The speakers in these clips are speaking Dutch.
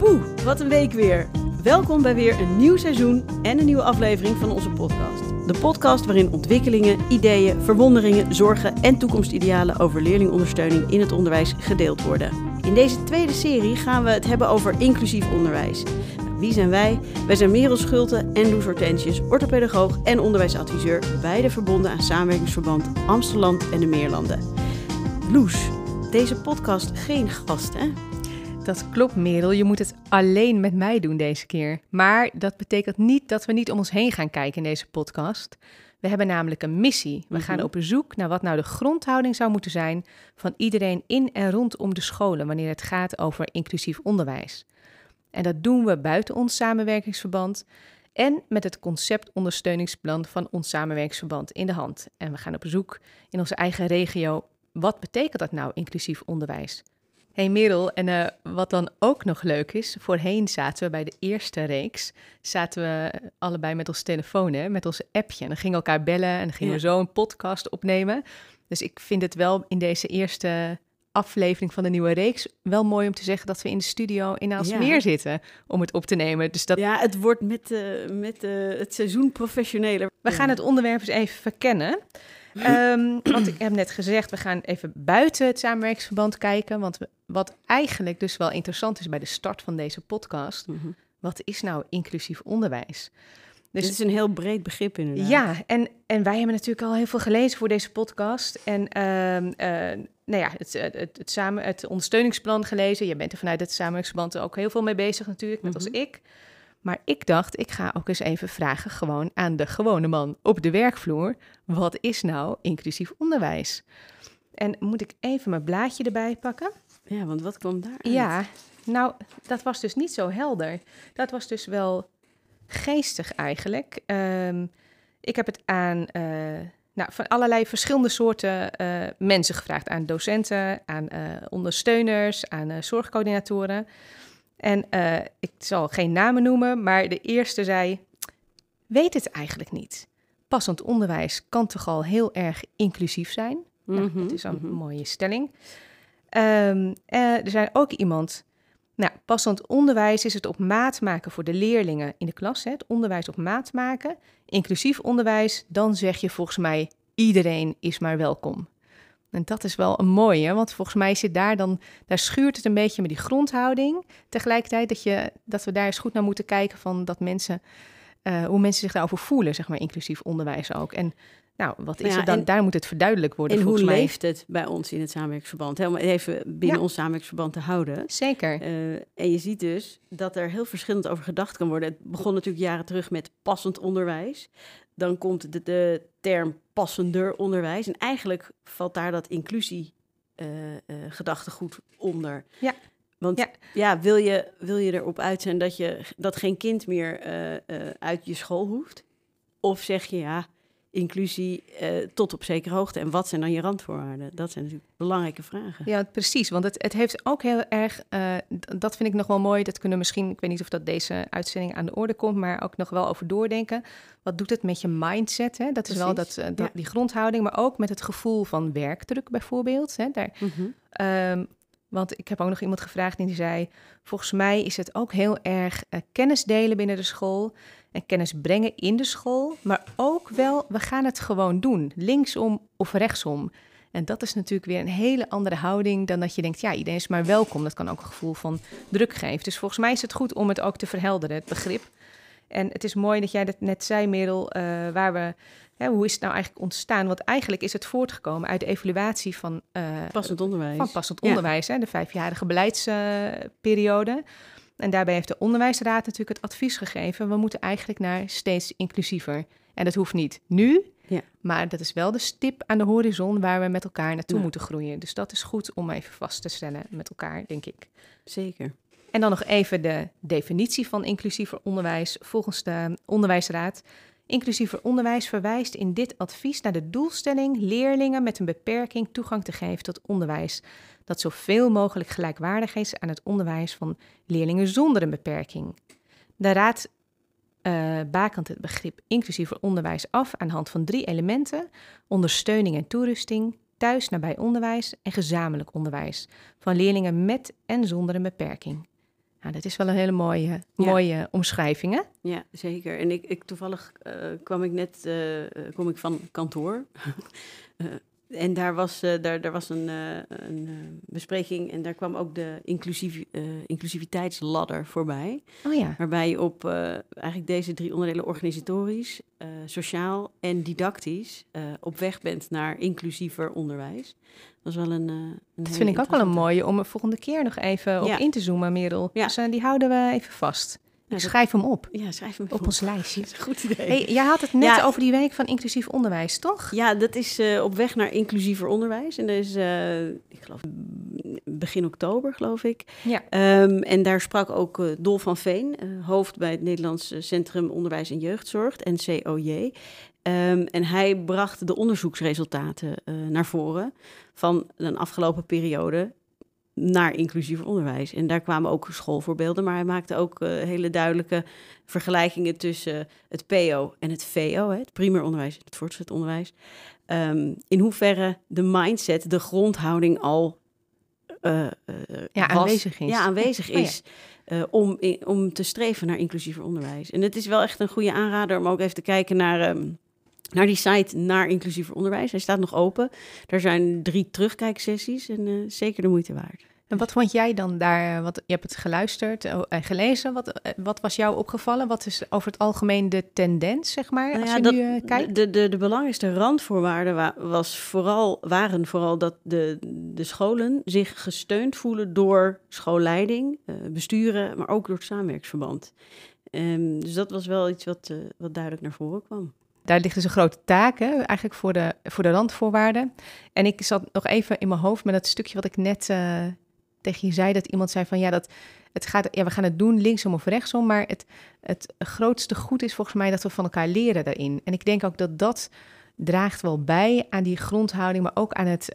Poeh, wat een week weer. Welkom bij weer een nieuw seizoen en een nieuwe aflevering van onze podcast. De podcast waarin ontwikkelingen, ideeën, verwonderingen, zorgen en toekomstidealen over leerlingondersteuning in het onderwijs gedeeld worden. In deze tweede serie gaan we het hebben over inclusief onderwijs. Wie zijn wij? Wij zijn Merel Schulte en Loes Hortentius, orthopedagoog en onderwijsadviseur, beide verbonden aan Samenwerkingsverband Amsterdam en de Meerlanden. Loes, deze podcast geen gast, hè? Dat klopt, Merel. Je moet het alleen met mij doen deze keer. Maar dat betekent niet dat we niet om ons heen gaan kijken in deze podcast. We hebben namelijk een missie. We gaan op zoek naar wat nou de grondhouding zou moeten zijn van iedereen in en rondom de scholen wanneer het gaat over inclusief onderwijs. En dat doen we buiten ons samenwerkingsverband en met het conceptondersteuningsplan van ons samenwerkingsverband in de hand. En we gaan op zoek in onze eigen regio. Wat betekent dat nou, inclusief onderwijs? Hey Merel, en uh, wat dan ook nog leuk is, voorheen zaten we bij de eerste reeks, zaten we allebei met ons telefoon, hè, met ons appje. En dan gingen we elkaar bellen en dan gingen ja. we zo een podcast opnemen. Dus ik vind het wel in deze eerste aflevering van de nieuwe reeks wel mooi om te zeggen dat we in de studio in Aalsmeer ja. zitten om het op te nemen. Dus dat... Ja, het wordt met, uh, met uh, het seizoen professioneler. We ja. gaan het onderwerp eens even verkennen. Um, want ik heb net gezegd, we gaan even buiten het samenwerkingsverband kijken. Want we, wat eigenlijk dus wel interessant is bij de start van deze podcast. Mm -hmm. Wat is nou inclusief onderwijs? Dus het is een heel breed begrip inderdaad. Ja, en, en wij hebben natuurlijk al heel veel gelezen voor deze podcast. En uh, uh, nou ja, het, het, het, samen, het ondersteuningsplan gelezen. Je bent er vanuit het samenwerkingsverband ook heel veel mee bezig natuurlijk, net mm -hmm. als ik. Maar ik dacht, ik ga ook eens even vragen gewoon aan de gewone man op de werkvloer. Wat is nou inclusief onderwijs? En moet ik even mijn blaadje erbij pakken? Ja, want wat kwam daar? Ja, nou, dat was dus niet zo helder. Dat was dus wel geestig eigenlijk. Um, ik heb het aan uh, nou, van allerlei verschillende soorten uh, mensen gevraagd. Aan docenten, aan uh, ondersteuners, aan zorgcoördinatoren. En ik zal geen namen noemen, maar de eerste zei: Weet het eigenlijk niet. Passend onderwijs kan toch al heel erg inclusief zijn. Mm -hmm, nou, dat is een mm -hmm. mooie stelling. Um, uh, er zijn ook iemand. Nou, passend onderwijs is het op maat maken voor de leerlingen in de klas. Hè, het onderwijs op maat maken. Inclusief onderwijs, dan zeg je volgens mij: iedereen is maar welkom. En dat is wel een mooie, want volgens mij zit daar dan, daar schuurt het een beetje met die grondhouding. Tegelijkertijd dat, je, dat we daar eens goed naar moeten kijken van dat mensen, uh, hoe mensen zich daarover voelen, zeg maar, inclusief onderwijs ook. En nou, wat is ja, er dan? En, daar moet het verduidelijk worden. En hoe mij. leeft het bij ons in het samenwerkingsverband? Helemaal even binnen ja. ons samenwerkingsverband te houden. Zeker. Uh, en je ziet dus dat er heel verschillend over gedacht kan worden. Het begon natuurlijk jaren terug met passend onderwijs. Dan komt de, de term passender onderwijs. En eigenlijk valt daar dat inclusie uh, uh, gedachtegoed onder. Ja. Want ja. ja, wil, je, wil je erop uit zijn dat, je, dat geen kind meer uit je school hoeft? Of zeg je ja, inclusie tot op zekere hoogte. En wat zijn dan je randvoorwaarden? Dat zijn natuurlijk belangrijke vragen. Ja, precies. Want het, het heeft ook heel erg, dat vind ik nog wel mooi. Dat kunnen misschien, ik weet niet of dat deze uitzending aan de orde komt, maar ook nog wel over doordenken. Wat doet het met je mindset? Hè? Dat is wel dat, dat ja. die grondhouding, maar ook met het gevoel van werkdruk bijvoorbeeld. Hè? Daar, mm -hmm. um, want ik heb ook nog iemand gevraagd en die zei: Volgens mij is het ook heel erg uh, kennis delen binnen de school en kennis brengen in de school, maar ook wel, we gaan het gewoon doen, linksom of rechtsom. En dat is natuurlijk weer een hele andere houding dan dat je denkt, ja, iedereen is maar welkom. Dat kan ook een gevoel van druk geven. Dus volgens mij is het goed om het ook te verhelderen, het begrip. En het is mooi dat jij dat net zei, Merel, uh, waar we, hè, hoe is het nou eigenlijk ontstaan? Want eigenlijk is het voortgekomen uit de evaluatie van... Uh, passend onderwijs. Van passend onderwijs, ja. hè, de vijfjarige beleidsperiode. Uh, en daarbij heeft de onderwijsraad natuurlijk het advies gegeven... we moeten eigenlijk naar steeds inclusiever. En dat hoeft niet nu, ja. maar dat is wel de stip aan de horizon... waar we met elkaar naartoe ja. moeten groeien. Dus dat is goed om even vast te stellen met elkaar, denk ik. Zeker. En dan nog even de definitie van inclusiever onderwijs volgens de Onderwijsraad. Inclusiever onderwijs verwijst in dit advies naar de doelstelling leerlingen met een beperking toegang te geven tot onderwijs. Dat zoveel mogelijk gelijkwaardig is aan het onderwijs van leerlingen zonder een beperking. De Raad uh, bakent het begrip inclusiever onderwijs af aan de hand van drie elementen: ondersteuning en toerusting, thuis nabij onderwijs en gezamenlijk onderwijs van leerlingen met en zonder een beperking. Ja, dat is wel een hele mooie, mooie omschrijving, hè? Ja, zeker. En ik, ik toevallig uh, kwam ik net, uh, kom ik van kantoor. uh, en daar was, uh, daar, daar was een, uh, een uh, bespreking en daar kwam ook de inclusief, inclusiviteitsladder voorbij. Oh ja. Waarbij je op eigenlijk deze drie onderdelen organisatorisch, sociaal en didactisch op weg bent naar inclusiever onderwijs. Dat is wel een. een dat vind ik ook wel een mooie om er volgende keer nog even Ja. op in te zoomen, Merel. Ja. Dus die houden we even vast. Schrijf hem op, Ja, schrijf hem op even ons lijstje. Dat is een goed idee. Hey, jij had het net Ja. over die week van inclusief onderwijs, toch? Ja, dat is eh, op weg naar inclusiever onderwijs. En dat is, eh, ik geloof, begin oktober, geloof ik. Ja. Ehm, en daar sprak ook eh, Dol van Veen, hoofd bij het Nederlands Centrum Onderwijs en Jeugdzorg, NCOJ. Ehm, en hij bracht de onderzoeksresultaten naar voren van een afgelopen periode naar inclusief onderwijs. En daar kwamen ook schoolvoorbeelden, maar hij maakte ook eh, hele duidelijke vergelijkingen tussen het PO en het VO, hè, het primair onderwijs en het voortgezet onderwijs. Ehm, in hoeverre de mindset, de grondhouding al eh, eh, Ja, was- aanwezig is. Ja, aanwezig Oh ja. om, in- om te streven naar inclusiever onderwijs. En het is wel echt een goede aanrader om ook even te kijken naar, ehm, naar die site naar inclusiever onderwijs. Hij staat nog open. Er zijn drie terugkijksessies en zeker de moeite waard. En wat vond jij dan daar? Wat, je hebt het geluisterd eh, en gelezen. Wat, eh, wat was jou opgevallen? Wat is over het algemeen de tendens, zeg maar, Nou als ja, je dat- nu eh, kijkt? De, de, de belangrijkste randvoorwaarden wa- was vooral, waren vooral dat de, de scholen zich gesteund voelen door schoolleiding, eh, besturen, maar ook door het samenwerksverband. Ehm, dus dat was wel iets wat, eh, wat duidelijk naar voren kwam. Daar ligt dus een grote taak, hè, eigenlijk voor de, voor de randvoorwaarden. En ik zat nog even in mijn hoofd met dat stukje wat ik net eh, tegen je zei. Dat iemand zei van ja, dat het gaat, ja, we gaan het doen linksom of rechtsom. Maar het, het grootste goed is volgens mij dat we van elkaar leren daarin. En ik denk ook dat dat draagt wel bij aan die grondhouding, maar ook aan het.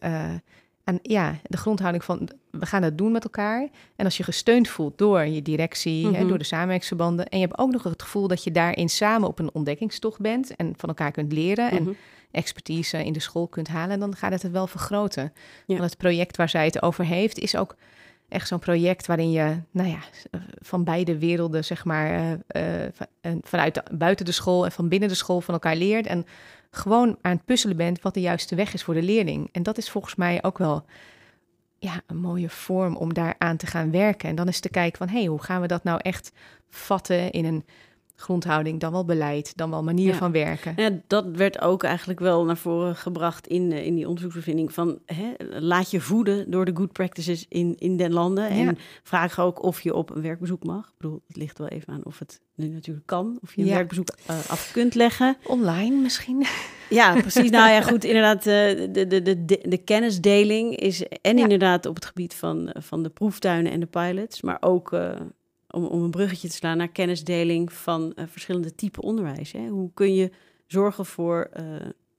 aan, ja, de grondhouding van we gaan het doen met elkaar. En als je gesteund voelt door je directie, hè, Mhm. door de samenwerksverbanden. En je hebt ook nog het gevoel dat je daarin samen op een ontdekkingstocht bent. En van elkaar kunt leren. En Mhm. Expertise in de school kunt halen, dan gaat het het wel vergroten. Ja. Want het project waar zij het over heeft, is ook echt zo'n project waarin je, nou ja, van beide werelden, zeg maar, eh, eh, vanuit de- buiten de school en van binnen de school van elkaar leert. En gewoon aan het puzzelen bent wat de juiste weg is voor de leerling. En dat is volgens mij ook wel ja, een mooie vorm om daar aan te gaan werken. En dan is te kijken van, hé, hey, hoe gaan we dat nou echt vatten in een grondhouding, dan wel beleid, dan wel manier Ja. van werken. Ja, dat werd ook eigenlijk wel naar voren gebracht in, eh, in die onderzoeksbevinding van hè, laat je voeden door de good practices in, in den landen. Ja. En vraag ook of je op een werkbezoek mag. Ik bedoel, het ligt wel even aan of het nu natuurlijk kan. Of je een werkbezoek eh, af kunt leggen. Online misschien? Ja, precies. Nou ja, goed, inderdaad, eh, de, de, de, de, de kennisdeling is en inderdaad op het gebied van, van de proeftuinen en de pilots, maar ook om, om een bruggetje te slaan naar kennisdeling van eh, verschillende typen onderwijs. Hè. Hoe kun je zorgen voor eh,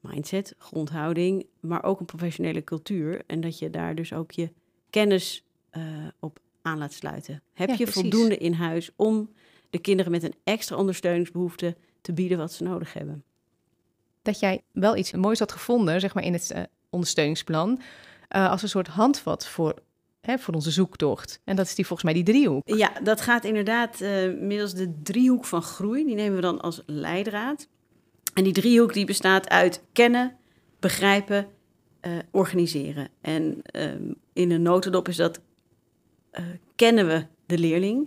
mindset, grondhouding, maar ook een professionele cultuur en dat je daar dus ook je kennis eh, op aan laat sluiten. Heb Ja, je precies. voldoende in huis om de kinderen met een extra ondersteuningsbehoefte te bieden wat ze nodig hebben? dat jij wel iets moois had gevonden, zeg maar in het ondersteuningsplan, als een soort handvat voor, hè, voor onze zoektocht. En dat is die volgens mij die driehoek. Ja, dat gaat inderdaad eh, middels de driehoek van groei. Die nemen we dan als leidraad. En die driehoek die bestaat uit kennen, begrijpen, eh, organiseren. En ehm, in een notendop is dat eh, kennen we de leerling,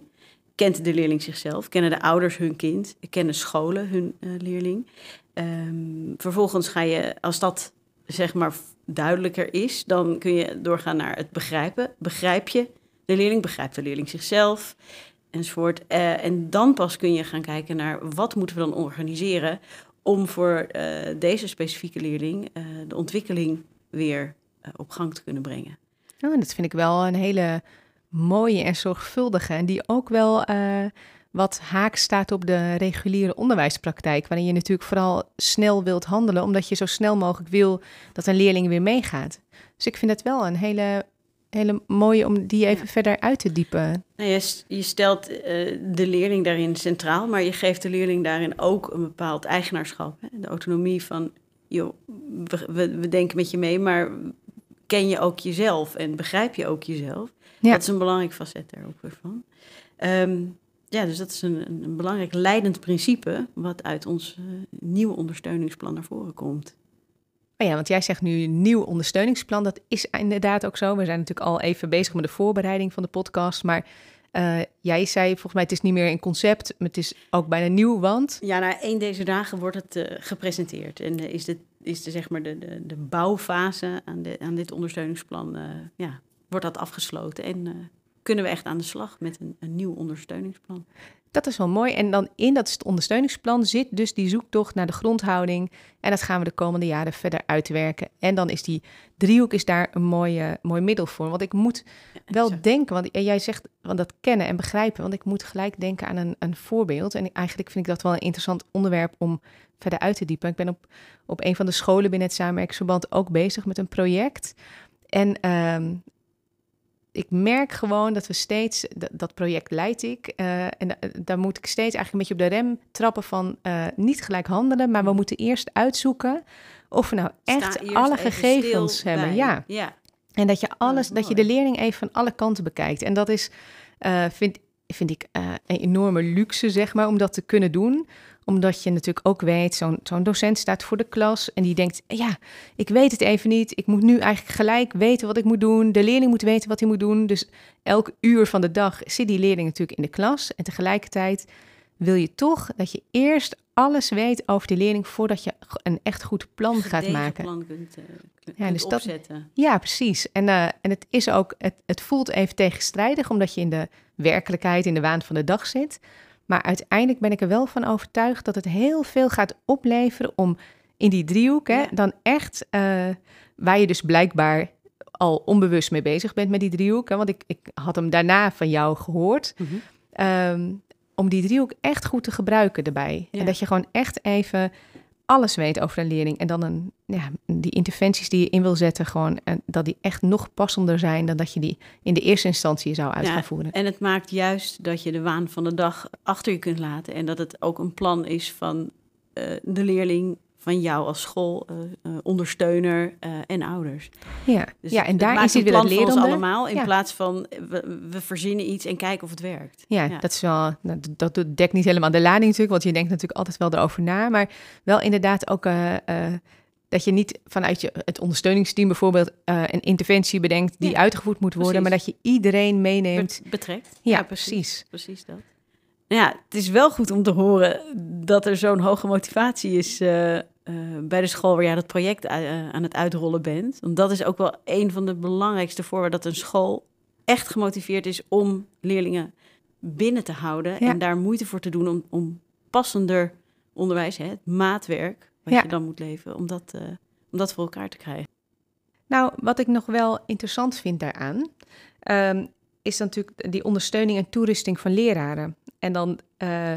kent de leerling zichzelf, kennen de ouders hun kind, kennen scholen hun eh, leerling. Ehm, vervolgens ga je, als dat zeg maar duidelijker is, dan kun je doorgaan naar het begrijpen. Begrijp je de leerling, begrijpt de leerling zichzelf, enzovoort. Eh, en dan pas kun je gaan kijken naar wat moeten we dan organiseren om voor eh, deze specifieke leerling eh, de ontwikkeling weer op gang te kunnen brengen. Oh, dat vind ik wel een hele mooie en zorgvuldige. En die ook wel wat haak staat op de reguliere onderwijspraktijk. Waarin je natuurlijk vooral snel wilt handelen, omdat je zo snel mogelijk wil dat een leerling weer meegaat. Dus ik vind het wel een hele, hele mooie om die even verder uit te diepen. Nou, je, stelt eh, de leerling daarin centraal, maar je geeft de leerling daarin ook een bepaald eigenaarschap. Hè? De autonomie van, joh, we, denken met je mee, maar ken je ook jezelf en begrijp je ook jezelf? Ja. Dat is een belangrijk facet daar ook weer van. Ehm, ja, dus dat is een, een belangrijk leidend principe wat uit ons uh, nieuwe ondersteuningsplan naar voren komt. Oh ja, want jij zegt nu nieuw ondersteuningsplan. Dat is inderdaad ook zo. We zijn natuurlijk al even bezig met de voorbereiding van de podcast. Maar uh, jij zei volgens mij, het is niet meer een concept, maar het is ook bijna nieuw, want... Ja, na één deze dagen wordt het uh, gepresenteerd. En is, de, is de, zeg maar de, de, de bouwfase aan, de, aan dit ondersteuningsplan, ja, wordt dat afgesloten. En kunnen we echt aan de slag met een, een nieuw ondersteuningsplan. Dat is wel mooi. En dan in dat ondersteuningsplan zit dus die zoektocht naar de grondhouding. En dat gaan we de komende jaren verder uitwerken. En dan is die driehoek is daar een mooie, mooi middel voor. Want ik moet wel denken, want jij zegt want dat kennen en begrijpen. Want ik moet gelijk denken aan een, een voorbeeld. En eigenlijk vind ik dat wel een interessant onderwerp om verder uit te diepen. Ik ben op, op een van de scholen binnen het samenwerkingsverband ook bezig met een project. En um, ik merk gewoon dat we steeds, dat, project leid ik, uh, en daar moet ik steeds eigenlijk een beetje op de rem trappen van uh, niet gelijk handelen, maar we moeten eerst uitzoeken of we nou echt alle gegevens hebben. Ja. ja. En dat je alles, dat je de leerling even van alle kanten bekijkt. En dat is, uh, vind, vind ik, een enorme luxe, zeg maar, om dat te kunnen doen omdat je natuurlijk ook weet, zo'n zo'n docent staat voor de klas en die denkt, ja, ik weet het even niet. Ik moet nu eigenlijk gelijk weten wat ik moet doen. De leerling moet weten wat hij moet doen. Dus elk uur van de dag zit die leerling natuurlijk in de klas. En tegelijkertijd wil je toch dat je eerst alles weet over die leerling voordat je een echt goed plan gaat maken. plan kunt, uh, ja, dus opzetten. Dat, ja, precies. En, uh, en het is ook, het, het voelt even tegenstrijdig, omdat je in de werkelijkheid, in de waan van de dag zit. Maar uiteindelijk ben ik er wel van overtuigd dat het heel veel gaat opleveren om in die driehoek, hè, dan echt, uh, waar je dus blijkbaar al onbewust mee bezig bent met die driehoek. Hè, want ik, ik had hem daarna van jou gehoord. Mhm. Ehm, om die driehoek echt goed te gebruiken erbij. En dat je gewoon echt even alles weet over een leerling. En dan een, ja, die interventies die je in wil zetten, gewoon en dat die echt nog passender zijn dan dat je die in de eerste instantie zou uit gaan voeren. En het maakt juist dat je de waan van de dag achter je kunt laten. En dat het ook een plan is van uh, de leerling van jou als school, uh, uh, ondersteuner uh, en ouders. Ja, dus ja en daar is het weer het ons allemaal in plaats van we, we, verzinnen iets en kijken of het werkt. Ja, dat is wel nou, dat, dat dekt niet helemaal de lading natuurlijk, want je denkt natuurlijk altijd wel erover na, maar wel inderdaad ook dat je niet vanuit je, het ondersteuningsteam bijvoorbeeld een interventie bedenkt die uitgevoerd moet worden, maar dat je iedereen meeneemt. Betrekt. Ja, precies. Precies dat ja, het is wel goed om te horen dat er zo'n hoge motivatie is uh, uh, bij de school waar jij dat project uh, aan het uitrollen bent. Want dat is ook wel een van de belangrijkste voorwaarden dat een school echt gemotiveerd is om leerlingen binnen te houden en daar moeite voor te doen om, om passender onderwijs, hè, het maatwerk wat ja. je dan moet leveren, om dat, om dat voor elkaar te krijgen. Nou, wat ik nog wel interessant vind daaraan, um, is natuurlijk die ondersteuning en toerusting van leraren. En dan, uh,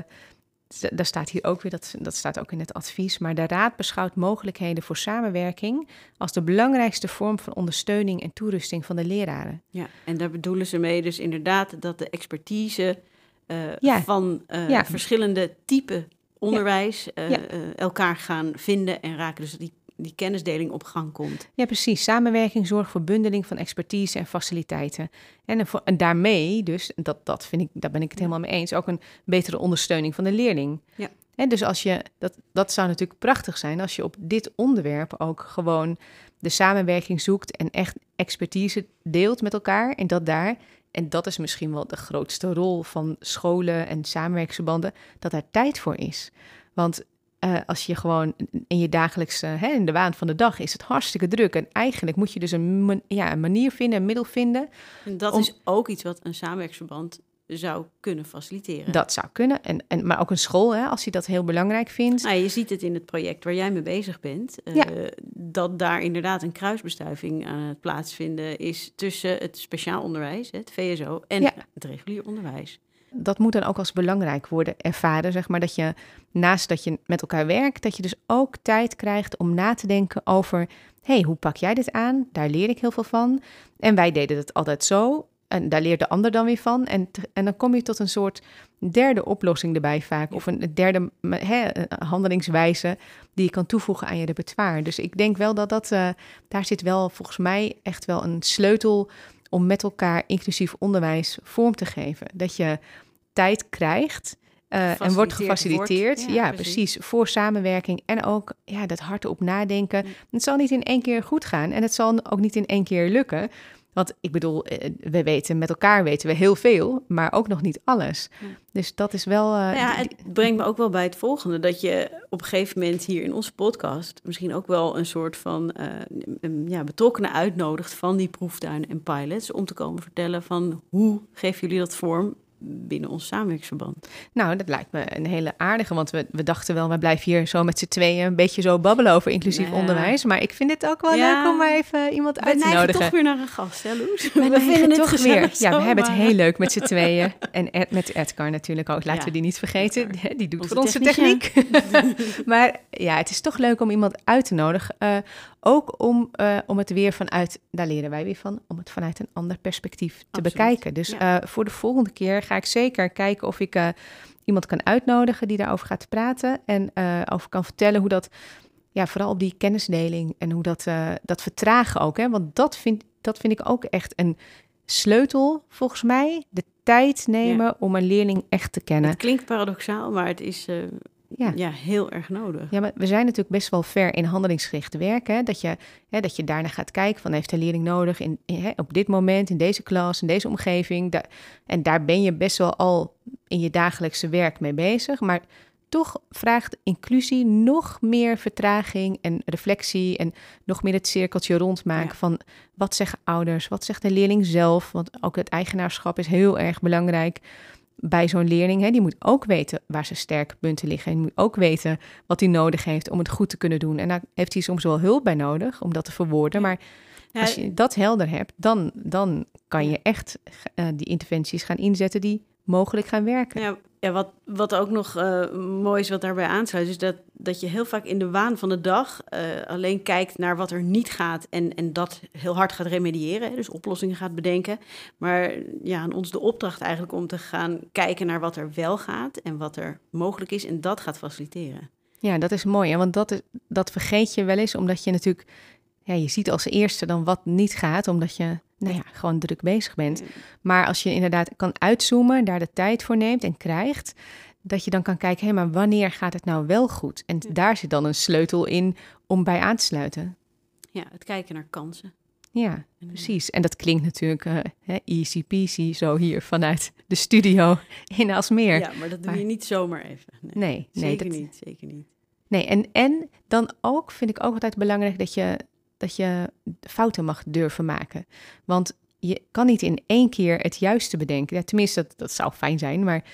daar staat hier ook weer, dat, dat staat ook in het advies, maar de Raad beschouwt mogelijkheden voor samenwerking als de belangrijkste vorm van ondersteuning en toerusting van de leraren. Ja, en daar bedoelen ze mee dus inderdaad dat de expertise uh, van uh, ja. verschillende typen onderwijs ja. elkaar gaan vinden en raken. Dus die die kennisdeling op gang komt. Ja, precies. Samenwerking zorgt voor bundeling van expertise en faciliteiten. En, en daarmee, dus, dat, dat vind ik, daar ben ik het helemaal mee eens, ook een betere ondersteuning van de leerling. Ja. En dus als je, dat, dat zou natuurlijk prachtig zijn als je op dit onderwerp ook gewoon de samenwerking zoekt en echt expertise deelt met elkaar. En dat daar, en dat is misschien wel de grootste rol van scholen en samenwerkingsverbanden, dat daar tijd voor is. Want uh, als je gewoon in je dagelijkse, hè, in de waan van de dag, is het hartstikke druk. En eigenlijk moet je dus een, ja, een manier vinden, een middel vinden. En dat is ook iets wat een samenwerksverband zou kunnen faciliteren. Dat zou kunnen, en, en, maar ook een school, hè, als je dat heel belangrijk vindt. Nou, je ziet het in het project waar jij mee bezig bent, uh, ja. dat daar inderdaad een kruisbestuiving aan het plaatsvinden is tussen het speciaal onderwijs, het VSO, en ja. het regulier onderwijs dat moet dan ook als belangrijk worden ervaren, zeg maar, dat je naast dat je met elkaar werkt, dat je dus ook tijd krijgt om na te denken over, hey, hoe pak jij dit aan? Daar leer ik heel veel van. En wij deden het altijd zo. En daar leert de ander dan weer van. En, en dan kom je tot een soort derde oplossing erbij vaak. Of een derde handelingswijze die je kan toevoegen aan je repertoire. Dus ik denk wel dat dat, uh, daar zit wel volgens mij echt wel een sleutel om met elkaar inclusief onderwijs vorm te geven. Dat je tijd krijgt. Uh, en wordt gefaciliteerd. Wordt. Ja, precies. Voor samenwerking en ook ja, dat hardop nadenken. Het zal niet in één keer goed gaan en het zal ook niet in één keer lukken. Want ik bedoel, eh, we weten met elkaar weten we heel veel, maar ook nog niet alles. Dus dat is wel. Uh, ja, het brengt me ook wel bij het volgende: dat je op een gegeven moment hier in onze podcast misschien ook wel een soort van uh, ja, betrokkenen uitnodigt van die proeftuinen en pilots om te komen vertellen van hoe geven jullie dat vorm binnen ons samenwerksverband. Nou, dat lijkt me een hele aardige, want we, we dachten wel, we blijven hier zo met z'n tweeën een beetje zo babbelen over inclusief nou onderwijs. Maar ik vind het ook wel leuk om maar even iemand uit te nodigen. We toch weer naar een gast, hè Loes? We, we vinden het toch weer. Ja, we hebben het heel leuk met z'n tweeën. En Ed, met Edgar natuurlijk ook, laten we die niet vergeten. Die doet onze voor onze techniek. maar ja, het is toch leuk om iemand uit te nodigen. Uh, ook om, uh, om het weer vanuit, daar leren wij weer van, om het vanuit een ander perspectief te bekijken. Dus uh, voor de volgende keer ga ik zeker kijken of ik uh, iemand kan uitnodigen die daarover gaat praten. En over kan vertellen hoe dat, ja, vooral op die kennisdeling en hoe dat, dat vertragen ook. Hè? Want dat vind, dat vind ik ook echt een sleutel, volgens mij. De tijd nemen ja. om een leerling echt te kennen. Het klinkt paradoxaal, maar het is ja. ja, heel erg nodig. Ja, maar we zijn natuurlijk best wel ver in handelingsgericht werken. Hè? Dat, je, hè, dat je daarna gaat kijken van heeft de leerling nodig in, hè, op dit moment, in deze klas, in deze omgeving. en daar ben je best wel al in je dagelijkse werk mee bezig. Maar toch vraagt inclusie nog meer vertraging en reflectie en nog meer het cirkeltje rondmaken van wat zeggen ouders, wat zegt de leerling zelf, want ook het eigenaarschap is heel erg belangrijk bij zo'n leerling. Hè, die moet ook weten waar zijn sterke punten liggen. En moet ook weten wat hij nodig heeft om het goed te kunnen doen. En daar heeft hij soms wel hulp bij nodig om dat te verwoorden. Maar als je dat helder hebt, dan, dan kan je echt uh, die interventies gaan inzetten die mogelijk gaan werken. Ja, ja wat, wat ook nog uh, mooi is wat daarbij aansluit, is dat, dat je heel vaak in de waan van de dag uh, alleen kijkt naar wat er niet gaat en, en dat heel hard gaat remediëren, dus oplossingen gaat bedenken. Maar ja, aan ons de opdracht eigenlijk om te gaan kijken naar wat er wel gaat en wat er mogelijk is en dat gaat faciliteren. Ja, dat is mooi, hè? want dat, is, dat vergeet je wel eens, omdat je natuurlijk, ja, je ziet als eerste dan wat niet gaat, omdat je nou ja, gewoon druk bezig bent. Maar als je inderdaad kan uitzoomen, daar de tijd voor neemt en krijgt, dat je dan kan kijken, hé, maar wanneer gaat het nou wel goed? En daar zit dan een sleutel in om bij aan te sluiten. Ja, het kijken naar kansen. Ja, precies. En dat klinkt natuurlijk uh, easy peasy zo hier vanuit de studio in Alsmeer. Ja, maar dat doe je niet zomaar even. Nee, nee, nee zeker niet, zeker niet. Nee, en, en dan ook vind ik ook altijd belangrijk dat je dat je fouten mag durven maken. Want je kan niet in één keer het juiste bedenken. Ja, tenminste, dat, dat zou fijn zijn, maar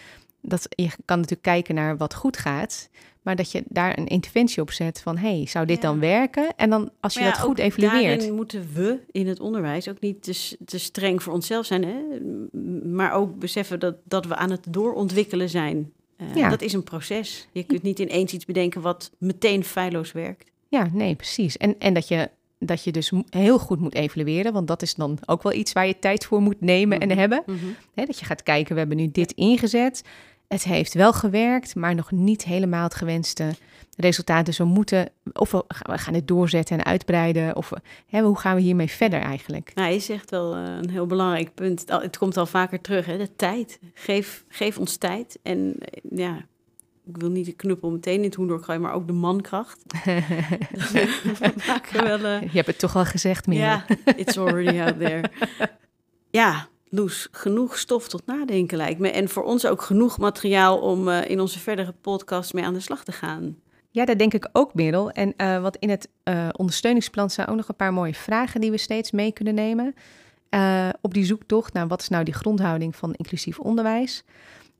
dat, je kan natuurlijk kijken naar wat goed gaat. Maar dat je daar een interventie op zet van... hey, zou dit dan werken? En dan als je dat goed evalueert... Daarin moeten we in het onderwijs ook niet te, te streng voor onszelf zijn... Hè? maar ook beseffen dat, dat we aan het doorontwikkelen zijn. Uh, ja. Dat is een proces. Je kunt niet ineens iets bedenken wat meteen feilloos werkt. Ja, nee, precies. En, en dat je dat je dus heel goed moet evalueren. Want dat is dan ook wel iets waar je tijd voor moet nemen en mhm. hebben. Mm dat je gaat kijken, we hebben nu dit ingezet. Het heeft wel gewerkt, maar nog niet helemaal het gewenste resultaat. Dus we moeten, of we, gaan het doorzetten en uitbreiden. Of hè, hoe gaan we hiermee verder eigenlijk? Nou, je zegt wel uh, een heel belangrijk punt. Het komt al vaker terug, hè, de tijd. Geef, geef ons tijd. En ja, ik wil niet de knuppel meteen in het hoen gooien, maar ook de mankracht. wel, uh... Je hebt het toch al gezegd, Meer. Ja, it's already out there. Ja, Loes, genoeg stof tot nadenken lijkt me. En voor ons ook genoeg materiaal om uh, in onze verdere podcast mee aan de slag te gaan. Ja, dat denk ik ook, Merel. En uh, wat in het ondersteuningsplan zijn ook nog een paar mooie vragen die we steeds mee kunnen nemen. op die zoektocht naar wat is nou die grondhouding van inclusief onderwijs.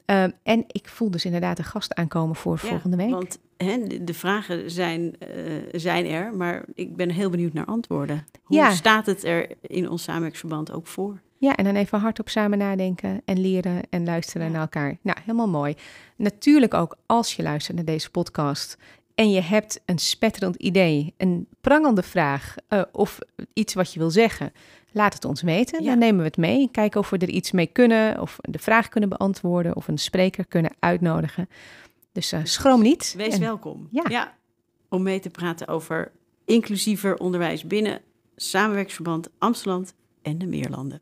Ehm, en ik voel dus inderdaad een gast aankomen voor volgende week. Want hè, de vragen zijn, uh, zijn er, maar ik ben heel benieuwd naar antwoorden. Hoe staat het er in ons samenwerksverband ook voor? Ja, en dan even hardop samen nadenken en leren en luisteren naar elkaar. Nou, helemaal mooi. Natuurlijk ook als je luistert naar deze podcast en je hebt een spetterend idee, een prangende vraag uh, of iets wat je wil zeggen Laat het ons weten. Dan nemen we het mee. Kijken of we er iets mee kunnen. Of de vraag kunnen beantwoorden. Of een spreker kunnen uitnodigen. Dus uh, schroom niet. Wees welkom. Ja. ja. Om mee te praten over inclusiever onderwijs binnen samenwerksverband Amsterdam en de Meerlanden.